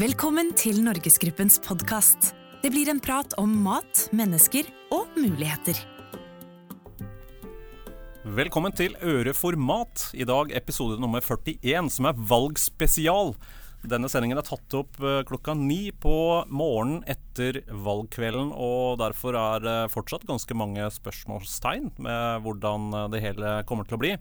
Velkommen til Norgesgruppens podkast. Det blir en prat om mat, mennesker og muligheter. Velkommen til Øre for mat. I dag episode nummer 41, som er valgspesial. Denne sendingen er tatt opp eh, klokka ni på morgenen etter valgkvelden, og derfor er det fortsatt ganske mange spørsmålstegn med hvordan eh, det hele kommer til å bli.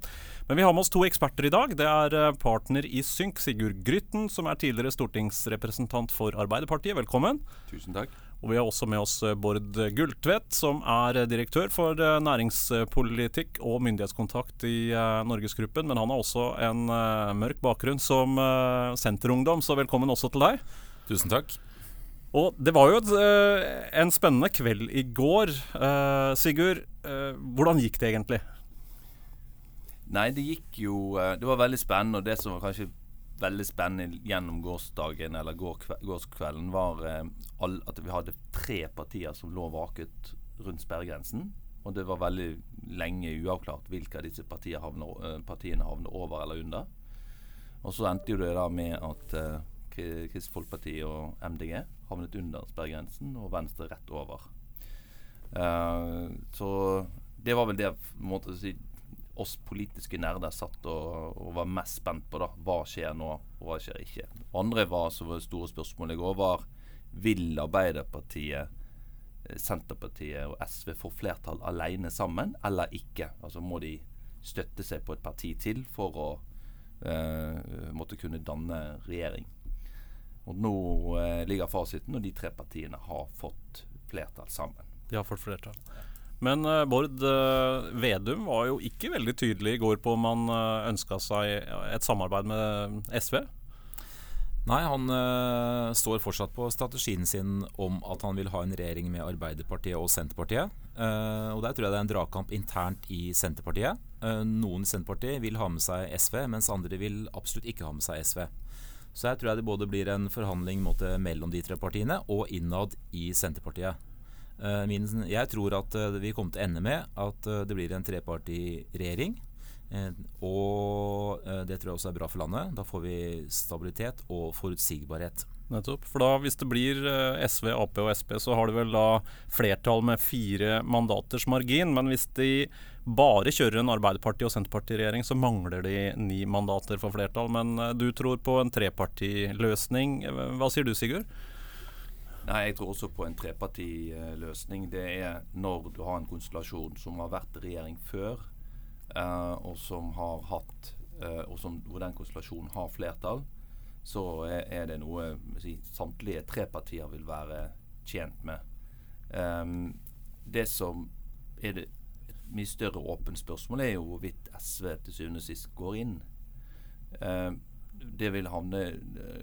Men vi har med oss to eksperter i dag. Det er eh, partner i Synk, Sigurd Grytten, som er tidligere stortingsrepresentant for Arbeiderpartiet. Velkommen. Tusen takk. Og vi har også med oss Bård Gulltvedt, som er direktør for næringspolitikk og myndighetskontakt i Norgesgruppen. Men han har også en mørk bakgrunn som senterungdom, så velkommen også til deg. Tusen takk. Og det var jo et, en spennende kveld i går. Sigurd, hvordan gikk det egentlig? Nei, det gikk jo Det var veldig spennende, og det som var kanskje veldig spennende gjennom gårsdagen eller gårskvelden, var all, at vi hadde tre partier som lå vaket rundt sperregrensen. Og det var veldig lenge uavklart hvilke av disse havner, partiene havner over eller under. Og så endte jo det da med at uh, Kristelig Folkeparti og MDG havnet under sperregrensen, og Venstre rett over. Uh, så det var vel det måte å si, oss politiske nerder satt og, og, var mest spent på. da Hva skjer nå, og hva skjer ikke. Andre var, så var det store spørsmålet i går, var vil Arbeiderpartiet, Senterpartiet og SV få flertall alene sammen, eller ikke? Altså Må de støtte seg på et parti til for å eh, måtte kunne danne regjering? Og Nå eh, ligger fasiten, og de tre partiene har fått flertall sammen. De har fått flertall. Men uh, Bård uh, Vedum var jo ikke veldig tydelig i går på om han uh, ønska seg et samarbeid med SV. Nei, han uh, står fortsatt på strategien sin om at han vil ha en regjering med Arbeiderpartiet og Senterpartiet. Uh, og Der tror jeg det er en dragkamp internt i Senterpartiet. Uh, noen i Senterpartiet vil ha med seg SV, mens andre vil absolutt ikke ha med seg SV. Så her tror jeg det både blir en forhandling måte, mellom de tre partiene og innad i Senterpartiet. Min, jeg tror at vi kommer til å ende med at det blir en trepartiregjering. Eh, og eh, det tror jeg også er bra for landet. Da får vi stabilitet og forutsigbarhet. Nettopp. For da hvis det blir eh, SV, Ap og Sp, så har du vel da flertall med fire mandaters margin. Men hvis de bare kjører en Arbeiderparti- og Senterpartiregjering, så mangler de ni mandater for flertall. Men du tror på en trepartiløsning. Hva sier du, Sigurd? Nei, Jeg tror også på en trepartiløsning. Det er når du har en konstellasjon som har vært regjering før, eh, og som har hatt eh, og som, hvor den konstellasjonen har flertall, så er, er det noe si, samtlige tre partier vil være tjent med. Um, det som er det et mye større åpent spørsmål, er jo hvorvidt SV til syvende og sist går inn. Uh, det vil havne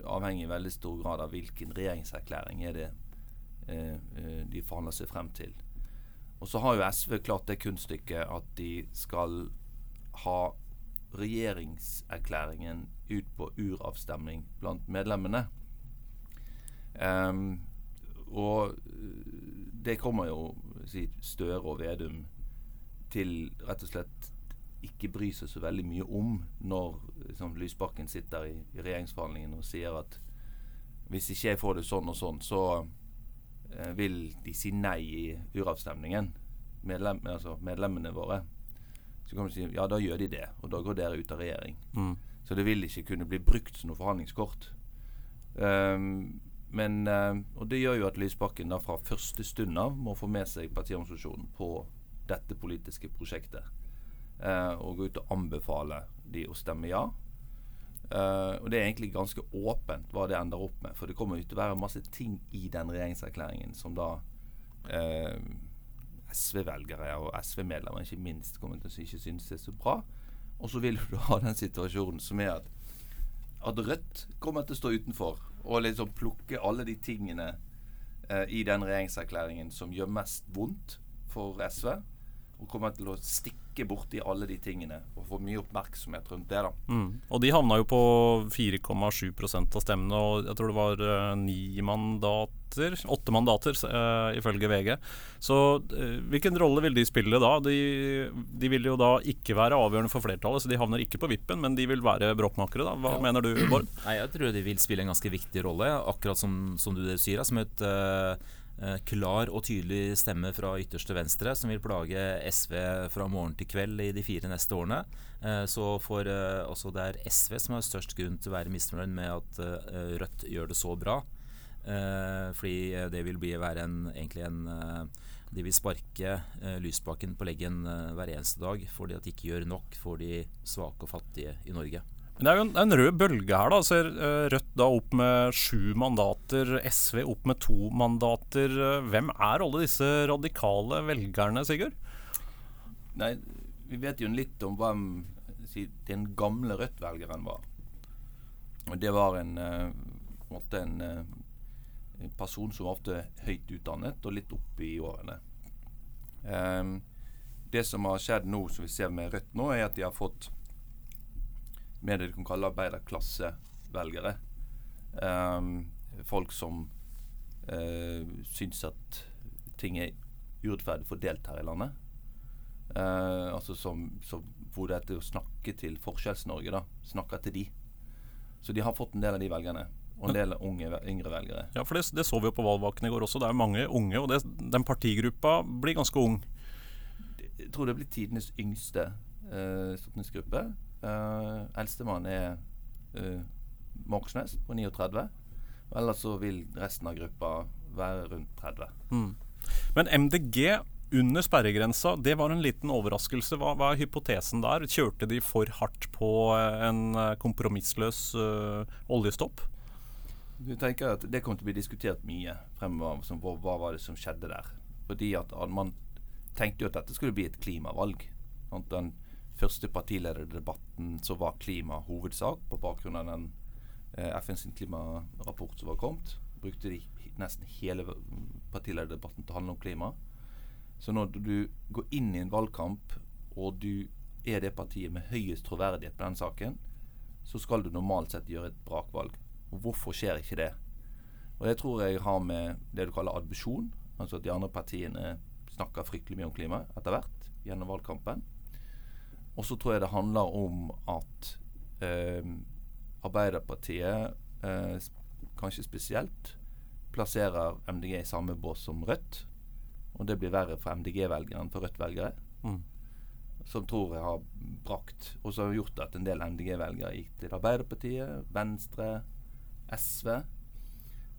avhengig i veldig stor grad av hvilken regjeringserklæring er det de forhandler seg frem til. Og så har jo SV klart det kunststykket at de skal ha regjeringserklæringen ut på uravstemning blant medlemmene. Um, og det kommer jo si, Støre og Vedum til rett og slett ikke bry seg så veldig mye om når liksom, Lysbakken sitter i, i regjeringsforhandlingene og sier at hvis ikke jeg får det sånn og sånn, så eh, vil de si nei i uravstemningen. Medlem, altså medlemmene våre. Så kan du si ja, da gjør de det, og da går dere ut av regjering. Mm. Så det vil ikke kunne bli brukt som noe forhandlingskort. Um, men, uh, og det gjør jo at Lysbakken da fra første stund av må få med seg partiorganisasjonen på dette politiske prosjektet. Og gå ut og anbefale de å stemme ja. Uh, og det er egentlig ganske åpent hva det ender opp med. For det kommer jo til å være masse ting i den regjeringserklæringen som da SV-velgere og SV-medlemmer ikke minst kommer til å ikke synes det er så bra. Og så vil du ha den situasjonen som er at, at Rødt kommer til å stå utenfor og liksom plukke alle de tingene eh, i den regjeringserklæringen som gjør mest vondt for SV. Og kommer til å stikke borti alle de tingene og få mye oppmerksomhet rundt det. da. Mm. Og de havna jo på 4,7% av stemmene, og jeg tror det var uh, ni mandater Åtte mandater, uh, ifølge VG. Så uh, hvilken rolle vil de spille da? De, de, vil jo da ikke være avgjørende for flertallet, så de havner ikke på vippen, men de vil være bråkmakere, da. Hva ja. mener du, Bård? Nei, Jeg tror de vil spille en ganske viktig rolle, akkurat som, som du sier. Som et Eh, klar og tydelig stemme fra ytterste venstre som vil plage SV fra morgen til kveld i de fire neste årene. Eh, så for eh, også det er SV som har størst grunn til å være misfornøyd med at Rødt gjør det så bra. Fordi det vil bli være en, egentlig en De vil sparke Lysbakken på leggen hver eneste dag fordi at de ikke gjør nok for de svake og fattige i Norge. Det er jo en, en rød bølge her. da Ser uh, Rødt da opp med sju mandater, SV opp med to mandater. Uh, hvem er alle disse radikale velgerne, Sigurd? Nei, Vi vet jo litt om hvem den gamle Rødt-velgeren var. Og Det var en, uh, en, en person som var ofte høyt utdannet og litt oppe i årene. Um, det som har skjedd nå, som vi ser med Rødt nå, er at de har fått med det du kan kalle arbeiderklassevelgere. Um, folk som uh, syns at ting er urettferdig fordelt her i landet. Uh, altså som, som, hvor det er å snakke til Forskjells-Norge, da. Snakke til de. Så de har fått en del av de velgerne. Og en del unge, yngre velgere. Ja, for det, det så vi jo på valgvaken i går også. Det er mange unge, og det, den partigruppa blir ganske ung. Jeg tror det blir tidenes yngste eh, stortingsgruppe. Uh, Eldstemann er uh, Moxnes på 39. Ellers så vil resten av gruppa være rundt 30. Mm. Men MDG under sperregrensa, det var en liten overraskelse. Hva, hva, er hypotesen der? Kjørte de for hardt på eh, en kompromissløs uh, oljestopp? Du tenker at Det kommer til å bli diskutert mye fremover. Som, hva, hva, var det som skjedde der? Fordi at Man tenkte jo at dette skulle bli et klimavalg. Den første partilederdebatten så var klima hovedsak, på bakgrunn av den eh, FNs klimarapport som var kommet. Brukte de nesten hele partilederdebatten til å handle om klima. Så når du går inn i en valgkamp, og du er det partiet med høyest troverdighet på den saken, så skal du normalt sett gjøre et brakvalg. Og hvorfor skjer ikke det? Og Det tror jeg har med det du kaller adbusjon, altså at de andre partiene snakker fryktelig mye om klima etter hvert gjennom valgkampen. Og så tror jeg det handler om at eh, Arbeiderpartiet, eh, kanskje spesielt, plasserer MDG i samme bås som Rødt. Og det blir verre for MDG-velgere enn for Rødt-velgere. Mm. Som tror jeg har brakt Og som har gjort at en del MDG-velgere gikk til Arbeiderpartiet, Venstre, SV.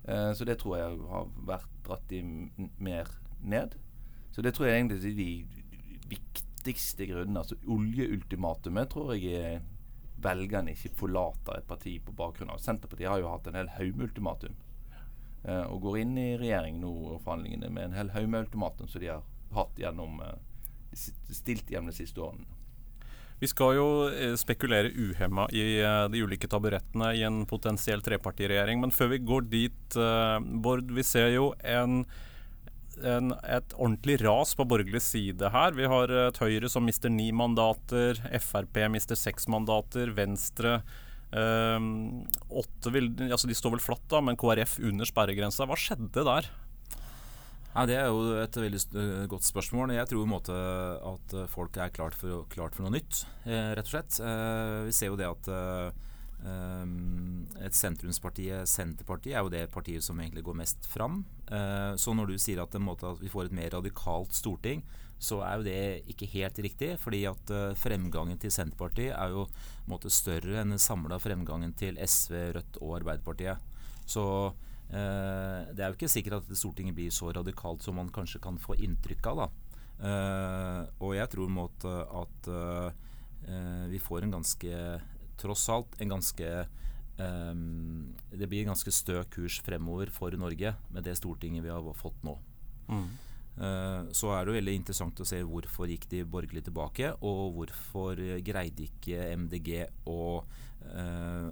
Eh, så det tror jeg har vært dratt i mer ned. Så det tror jeg egentlig er de viktige viktigste grunnen, altså oljeultimatumet, tror jeg velgerne ikke forlater et parti på bakgrunn av. Senterpartiet har jo hatt en hel haug med ultimatum. Eh, og går inn i regjering nå og forhandlingene med en hel haug med ultimatum som de har hatt gjennom eh, stilt gjennom de siste årene. Vi skal jo eh, spekulere uhemma i eh, de ulike taburettene i en potensiell trepartiregjering. Men før vi går dit, Bård, vi ser jo en en, et ordentlig ras på borgerlig side her. Vi har et Høyre som mister ni mandater, Frp mister seks mandater, Venstre øh, åtte vil, altså De står vel flatt, da, men KrF under sperregrensa. Hva skjedde der? Ja, det er jo et veldig godt spørsmål. Jeg tror i en måte, at folk er klart for, klart for noe nytt, eh, rett og slett. Eh, vi ser jo det at eh, et sentrumspartiet, Senterpartiet, er jo det partiet som egentlig går mest fram. Uh, så når du sier at, at, vi får et mer radikalt storting, så er jo det ikke helt riktig. Fordi at fremgangen til Senterpartiet er jo en måte, større enn den samla fremgangen til SV, Rødt og Arbeiderpartiet. Så det er jo ikke sikkert at Stortinget blir så radikalt som man kanskje kan få inntrykk av. da. og jeg tror måte, at vi får en ganske tross alt en ganske um, Det blir en ganske stø kurs fremover for Norge med det Stortinget vi har fått nå. Mm. Uh, så er det jo veldig interessant å se hvorfor gikk de borgerlige tilbake, og hvorfor greide ikke MDG og, uh,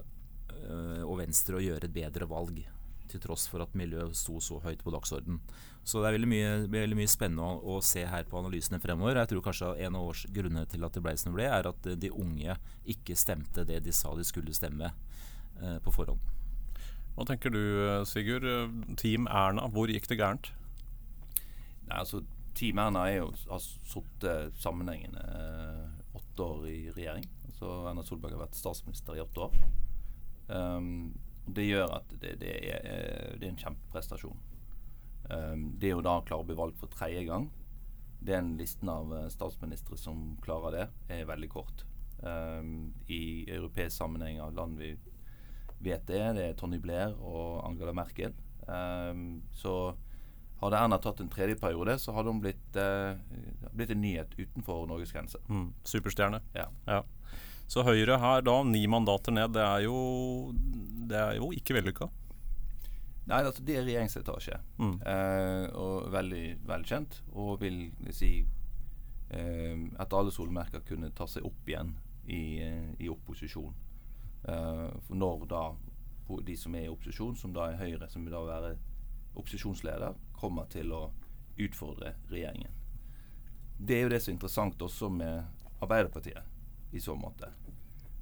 og Venstre å gjøre et bedre valg. Til tross for at miljøet sto så høyt på dagsorden. Så det er veldig mye, veldig mye spennende å, å, se her på analysene fremover. Jeg tror kanskje En av års grunnene til at det ble som det ble, er at de unge ikke stemte det de sa de skulle stemme eh, på forhånd. Hva tenker du Sigurd? Team Erna, hvor gikk det gærent? Nei, altså Team Erna er jo, har sittet sammenhengende eh, åtte år i regjering. Altså Erna Solberg har vært statsminister i åtte år. Um, det gjør at det, det, er, eh, det er, en kjempeprestasjon. Um, det å da klare å bli valgt for tredje gang Den listen av eh, statsministre som klarer det, er veldig kort. Um, I europeisk sammenheng av land vi vet det, det er Tony Blair og Angela Merkel. Um, så hadde Erna tatt en tredje periode, så hadde hun blitt, uh, blitt en nyhet utenfor Norges grense. Mm, superstjerne. Ja. ja. Så Høyre her da, ni mandater ned, det er jo, det er jo ikke vellykka? Nei, altså det er regjeringsetasje. Mm. Eh, og veldig velkjent. Og vil si eh, at alle solmerker kunne ta seg opp igjen i, eh, i opposisjon. Eh, for når da de som er i opposisjon, som da er Høyre, som vil da være opposisjonsleder, kommer til å utfordre regjeringen. Det er jo det som er interessant også med Arbeiderpartiet i så måte,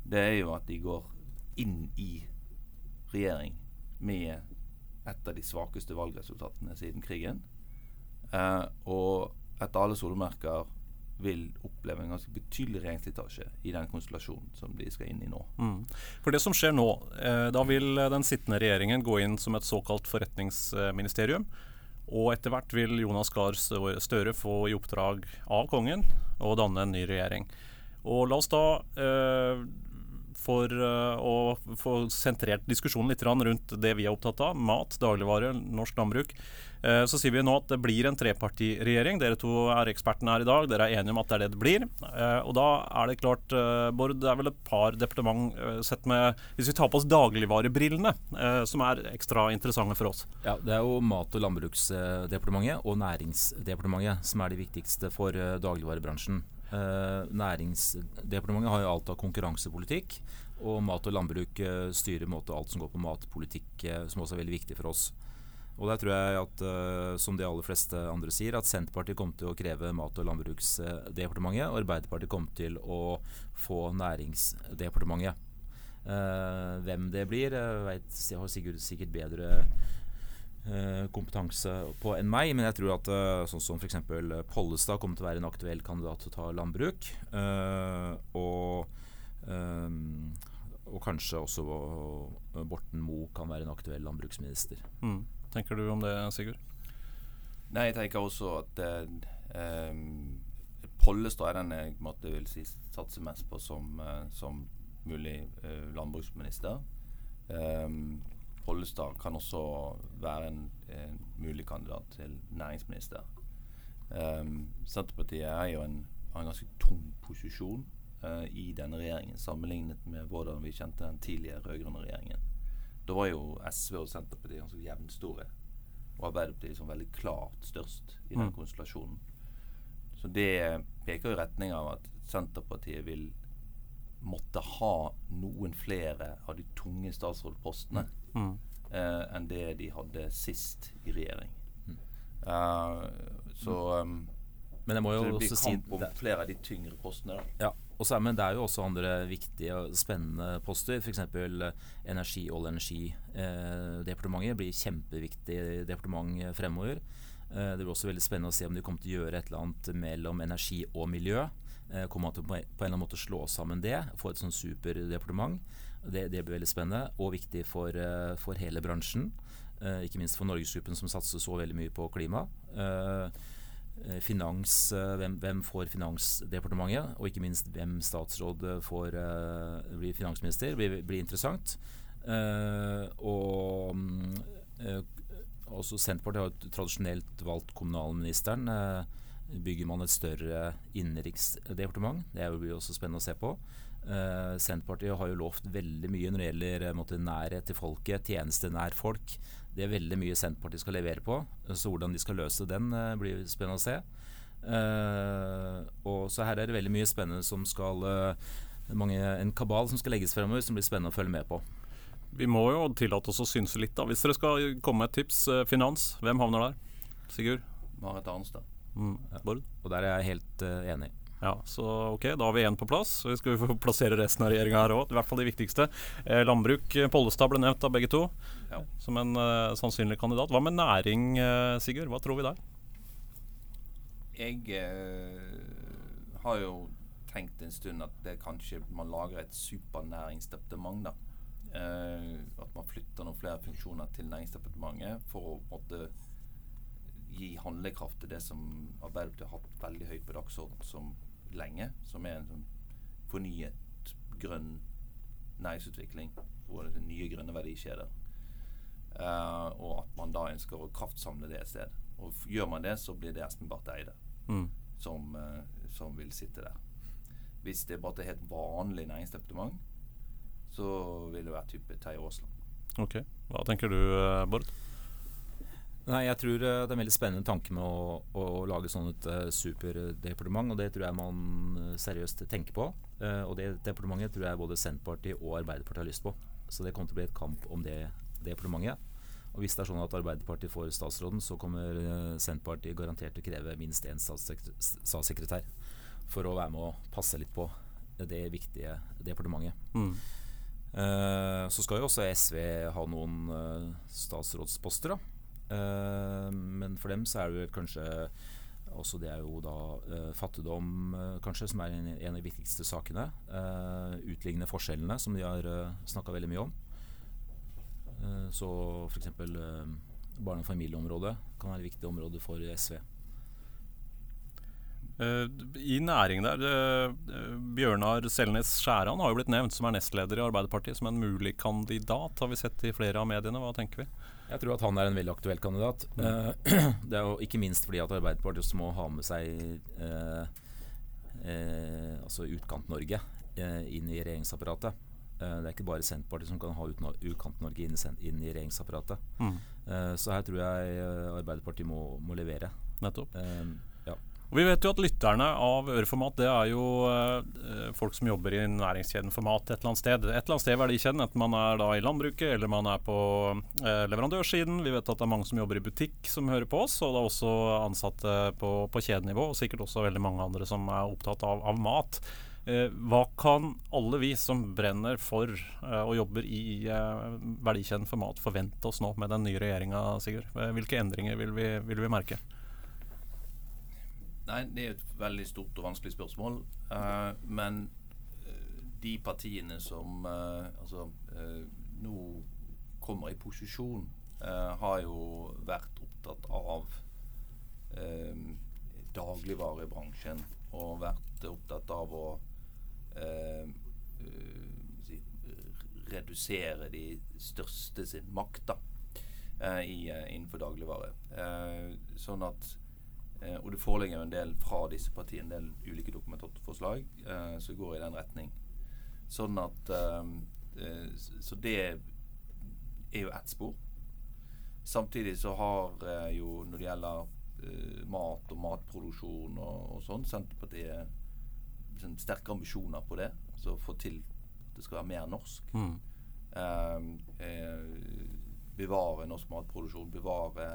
det er jo at de går inn i regjering med et av de svakeste valgresultatene siden krigen. Eh, og etter alle solmerker vil oppleve en ganske betydelig regjeringsslitasje i den konstellasjonen som de skal inn i nå. Mm. For det som skjer nå, eh, Da vil den sittende regjeringen gå inn som et såkalt forretningsministerium. Og etter hvert vil Jonas Gahr Støre få i oppdrag av kongen å danne en ny regjering. Og la oss da eh, for uh, å få sentrert diskusjonen litt rundt det vi er opptatt av, mat, dagligvare, norsk landbruk, uh, så sier vi nå at det blir en trepartiregjering. Dere to er ekspertene her i dag. Dere er enige om at det er det det blir. Og da er det klart, Bård, det er vel et par departement sett med Hvis vi tar på oss dagligvarebrillene, som er ekstra interessante for oss. Ja, Det er jo Mat- og landbruksdepartementet og Næringsdepartementet som er de viktigste for dagligvarebransjen. Uh, Næringsdepartementet har jo alt av konkurransepolitikk. Og mat og landbruk uh, styrer måte, alt som går på matpolitikk, uh, som også er veldig viktig for oss. Og der tror jeg at, som de aller fleste andre sier, at Senterpartiet kommer til å kreve Mat- og landbruksdepartementet, og Arbeiderpartiet kommer til å få Næringsdepartementet. hvem det blir, vet, har Sigurd sikkert bedre Eh, kompetanse på enn meg, men jeg tror at uh, sånn som f.eks. Pollestad kommer til å være en aktuell kandidat til å ta landbruk. Uh, og, um, og, kanskje også Borten Moe kan være en aktuell landbruksminister. Mm. Tenker du om det, Sigurd? Nei, jeg tenker også at um, Pollestad er den jeg måtte, vil si, satser mest på som, som mulig landbruksminister. Um, Pollestad kan også være en, en mulig kandidat til næringsminister. Um, Senterpartiet er jo en, har en ganske tung posisjon uh, i denne regjeringen, sammenlignet med hvordan vi kjente den tidligere rød-grønne regjeringen. Da var jo SV og Senterpartiet ganske jevnstore, og Arbeiderpartiet liksom veldig klart størst i den mm. konstellasjonen. Så det peker i retning av at Senterpartiet vil måtte ha noen flere av de tunge statsrådpostene mm. Uh, enn det de hadde sist i regjering. Mm. Uh, så um, men jeg må jo så det blir kamp om flere av de tyngre postene. Ja, og så, men det er jo også andre viktige og spennende poster. F.eks. Energi- og energidepartementet eh, blir kjempeviktig departement fremover. Eh, det blir også veldig spennende å se om de kommer til å gjøre et eller annet mellom energi og miljø. Eh, kommer man til på en eller annen måte slå sammen det, få et sånn superdepartement. Det, det, blir veldig spennende og viktig for, eh, for hele bransjen. Eh, ikke minst for Norgesgruppen som satser så veldig mye på klima. Finans, hvem, hvem, får Finansdepartementet, og ikke minst hvem statsråd får blir finansminister, blir, blir interessant. og også Senterpartiet har tradisjonelt valgt kommunalministeren. Bygger man et større innenriksdepartement? Det blir også spennende å se på. Uh, Senterpartiet har jo lovt veldig mye når det gjelder uh, måtte, nærhet til folket, tjeneste nær folk. Det er veldig mye Senterpartiet skal levere på. Så hvordan de skal løse den, uh, blir spennende å se. og Så her er det veldig mye spennende som skal mange, En kabal som skal legges fremover, som blir spennende å følge med på. Vi må jo tillate oss å synse litt, da. Hvis dere skal komme med et tips, eh, finans, hvem havner der? Sigurd? Marit Arnstad. Mm. Bård? Og der er jeg helt uh, enig. Ja, så ok, Da har vi én på plass. Så skal vi få plassere resten av regjeringa her òg. I hvert fall de viktigste. Eh, landbruk, Pollestad ble nevnt av begge to Ja. som en eh, sannsynlig kandidat. Hva med næring, eh, Sigurd? Hva tror vi der? Jeg eh, har jo tenkt en stund at det kanskje man lager et supernæringsdepartement. da. Eh, at man flytter noen flere funksjoner til Næringsdepartementet for å på en måte gi handlekraft til det som Arbeiderpartiet har hatt veldig høyt på dagsordenen som lenge. Som er en sånn fornyet grønn næringsutvikling. Hvor det er nye grønne verdikjeder. Uh, og at man da ønsker å kraftsamle det et sted. Og gjør man det, så blir det Espen Barth Eide Mm. som, uh, som vil sitte der. Hvis det bare er helt vanlig næringsdepartement, så vil det være type Terje Aasland. Ok, Hva tenker du, eh, Bård? Nei, jeg tror eh, det er en veldig spennende tanke med å, å lage sånn et eh, superdepartement, og det tror jeg man eh, seriøst tenker på. Og det departementet tror jeg både Senterpartiet og Arbeiderpartiet har lyst på. Så det kommer til å bli et kamp om det departementet. Og hvis det er sånn at Arbeiderpartiet får statsråden, så kommer Senterpartiet garantert til å kreve minst én statssekretær, for å være med å passe litt på det viktige departementet. Mm. Så skal jo også SV ha noen statsrådsposter, da. Eh, men for dem så er det kanskje også det er jo da uh, fattigdom, uh, kanskje, som er en, en av de viktigste sakene. Uh, utligne forskjellene, som de har uh, snakka veldig mye om. Uh, så f.eks. Uh, barne- og familieområdet kan være et viktig område for SV. I næring der, Bjørnar Selnes Skjæran har jo blitt nevnt som er nestleder i Arbeiderpartiet som en mulig kandidat. Har vi sett i flere av mediene. Hva tenker vi? Jeg tror at han er en veldig aktuell kandidat. Eh, det er jo ikke minst fordi at Arbeiderpartiet må ha med seg eh, eh, altså Utkant-Norge eh, inn i regjeringsapparatet. Eh, det er ikke bare Senterpartiet som kan ha Utkant-Norge inn, inn i regjeringsapparatet. Mm. Eh, så her tror jeg Arbeiderpartiet må, må levere. Nettopp. Og Vi vet jo at lytterne av Øreformat det er jo eh, folk som jobber i næringskjeden for mat et eller annet sted. Et eller annet sted i verdikjeden, enten man er da i landbruket eller man er på eh, leverandørsiden. Vi vet at det er mange som jobber i butikk som hører på oss, og det er også ansatte på, på kjedenivå. Og sikkert også veldig mange andre som er opptatt av, av mat. Eh, hva kan alle vi som brenner for eh, og jobber i eh, verdikjeden for mat, forvente oss nå med den nye regjeringa, Sigurd? Eh, Hvilke endringer vil vi, vil vi merke? Nei, det er et veldig stort og vanskelig spørsmål. Uh, men eh, de partiene som uh, altså, uh, nå kommer i posisjon, har jo vært opptatt av dagligvarebransjen og vært opptatt av å si, redusere de største sin makt da, i, innenfor dagligvare. Sånn at eh, Og det foreligger jo en del fra disse partiene, en del ulike Dokument 8-forslag eh, som går i den retning. Sånn at eh, eh, Så det er jo ett spor. Samtidig så har eh, jo når det gjelder mat og matproduksjon og, og sånn, Senterpartiet sånn, sterke ambisjoner på det. Altså få til at det skal være mer norsk. Mm. Eh, eh, bevare norsk matproduksjon, bevare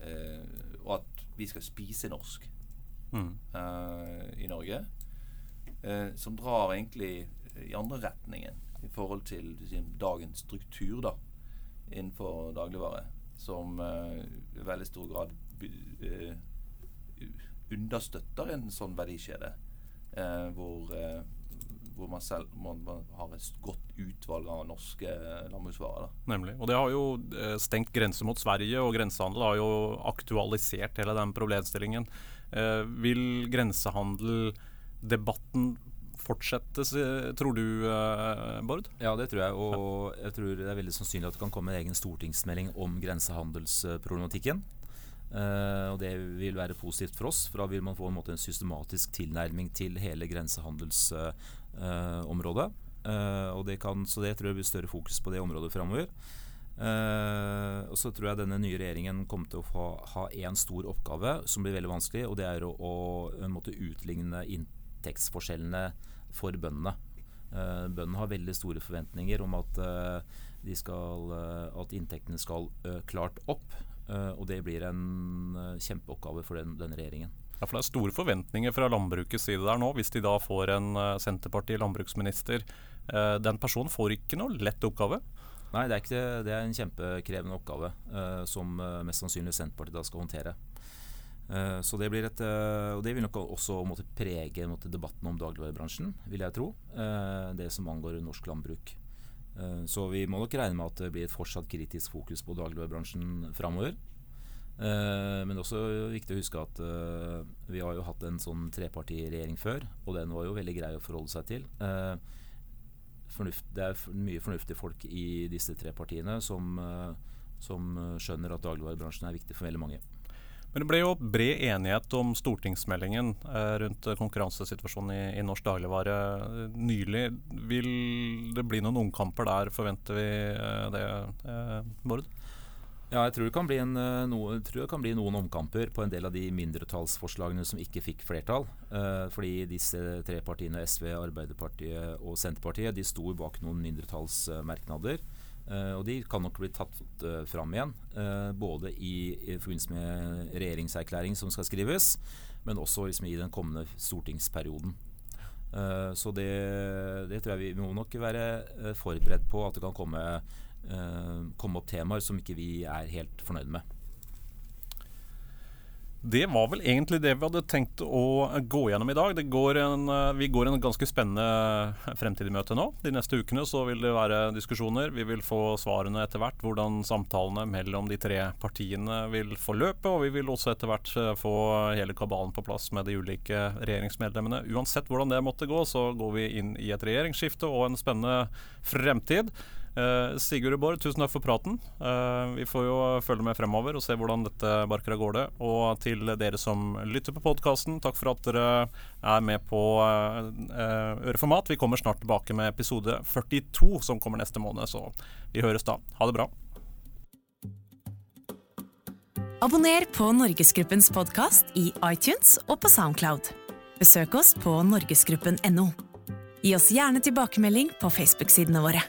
eh, Og at vi skal spise norsk Mm. uh, i Norge. Uh, som drar egentlig i andre retningen i forhold til dagens struktur da innenfor dagligvare. Som uh, i veldig stor grad understøtter en sånn verdikjede. Hvor, hvor man selv må, man har et godt utvalg av norske landbruksvarer. Nemlig. Og det har jo eh, stengt grense mot Sverige, og grensehandel har jo aktualisert hele den problemstillingen. Eh, vil grensehandeldebatten fortsette, tror du, eh, Bård? Ja, det tror jeg. Og jeg tror det er veldig sannsynlig at det kan komme en egen stortingsmelding om grensehandelsproblematikken. Uh, og det vil være positivt for oss, for da vil man få en, måte, en systematisk tilnærming til hele grensehandelsområdet. Eh, og det kan, så det tror jeg blir større fokus på det området framover. Eh, og så tror jeg denne nye regjeringen kommer til å få, ha én stor oppgave som blir veldig vanskelig, og det er å, å en måte utligne inntektsforskjellene for bøndene. Uh, bøndene har veldig store forventninger om at, skal, at inntektene skal klart opp. og det blir en kjempeoppgave for den, denne regjeringen. Ja, for Det er store forventninger fra landbrukets side der nå, hvis de da får en Senterparti-landbruksminister. den personen får ikke noe lett oppgave? Nei, det er, ikke, det er en kjempekrevende oppgave uh, som mest sannsynlig Senterpartiet da skal håndtere. Så det blir et, og det vil nok også måtte prege måtte, debatten om dagligvarebransjen, vil jeg tro. det som angår norsk landbruk. så vi må nok regne med at det blir et fortsatt kritisk fokus på dagligvarebransjen framover. Men det er også viktig å huske at vi har jo hatt en sånn trepartiregjering før, og den var jo veldig grei å forholde seg til. Fornuft, det er mye fornuftige folk i disse tre partiene som, eh, som skjønner at dagligvarebransjen er viktig for veldig mange. Men Det ble jo bred enighet om stortingsmeldingen eh, rundt konkurransesituasjonen i, i, norsk dagligvare eh, nylig. Vil det bli noen omkamper der, forventer vi eh, det, eh, Bård? Ja, jeg tror, det kan bli en, eh, noe, kan bli noen omkamper på en del av de mindretallsforslagene som ikke fikk flertall. Eh, fordi disse tre partiene, SV, Arbeiderpartiet og Senterpartiet, de sto bak noen mindretallsmerknader. Eh, og de kan nok bli tatt eh, fram igjen. Eh, både i, i forbindelse med regjeringserklæring som skal skrives, men også liksom, i den kommende stortingsperioden. Eh, så det, det, tror jeg vi, må nok være forberedt på at det kan komme komme opp temaer som ikke vi er helt fornøyd med. Det var vel egentlig det vi hadde tenkt å gå gjennom i dag. Går en, eh, vi går en ganske spennende fremtidig møte nå. De neste ukene så vil det være diskusjoner. Vi vil få svarene etter hvert. Hvordan samtalene mellom de tre partiene vil forløpe. Og vi vil også etter hvert eh, få hele kabalen på plass med de ulike regjeringsmedlemmene. Uansett hvordan det måtte gå, så går vi inn i et regjeringsskifte og en spennende fremtid. Uh, Sigurd og Bård, tusen takk for praten. Uh, vi får jo følge med fremover og se hvordan dette barker av gårde. Og til dere som lytter på podkasten, takk for at dere er med på uh, Øreformat. Vi kommer snart tilbake med episode 42, som kommer neste måned. Så vi høres da. Ha det bra. Abonner på Norgesgruppens podkast i iTunes og på Soundcloud. Besøk oss på norgesgruppen.no. Gi oss gjerne tilbakemelding på Facebook-sidene våre.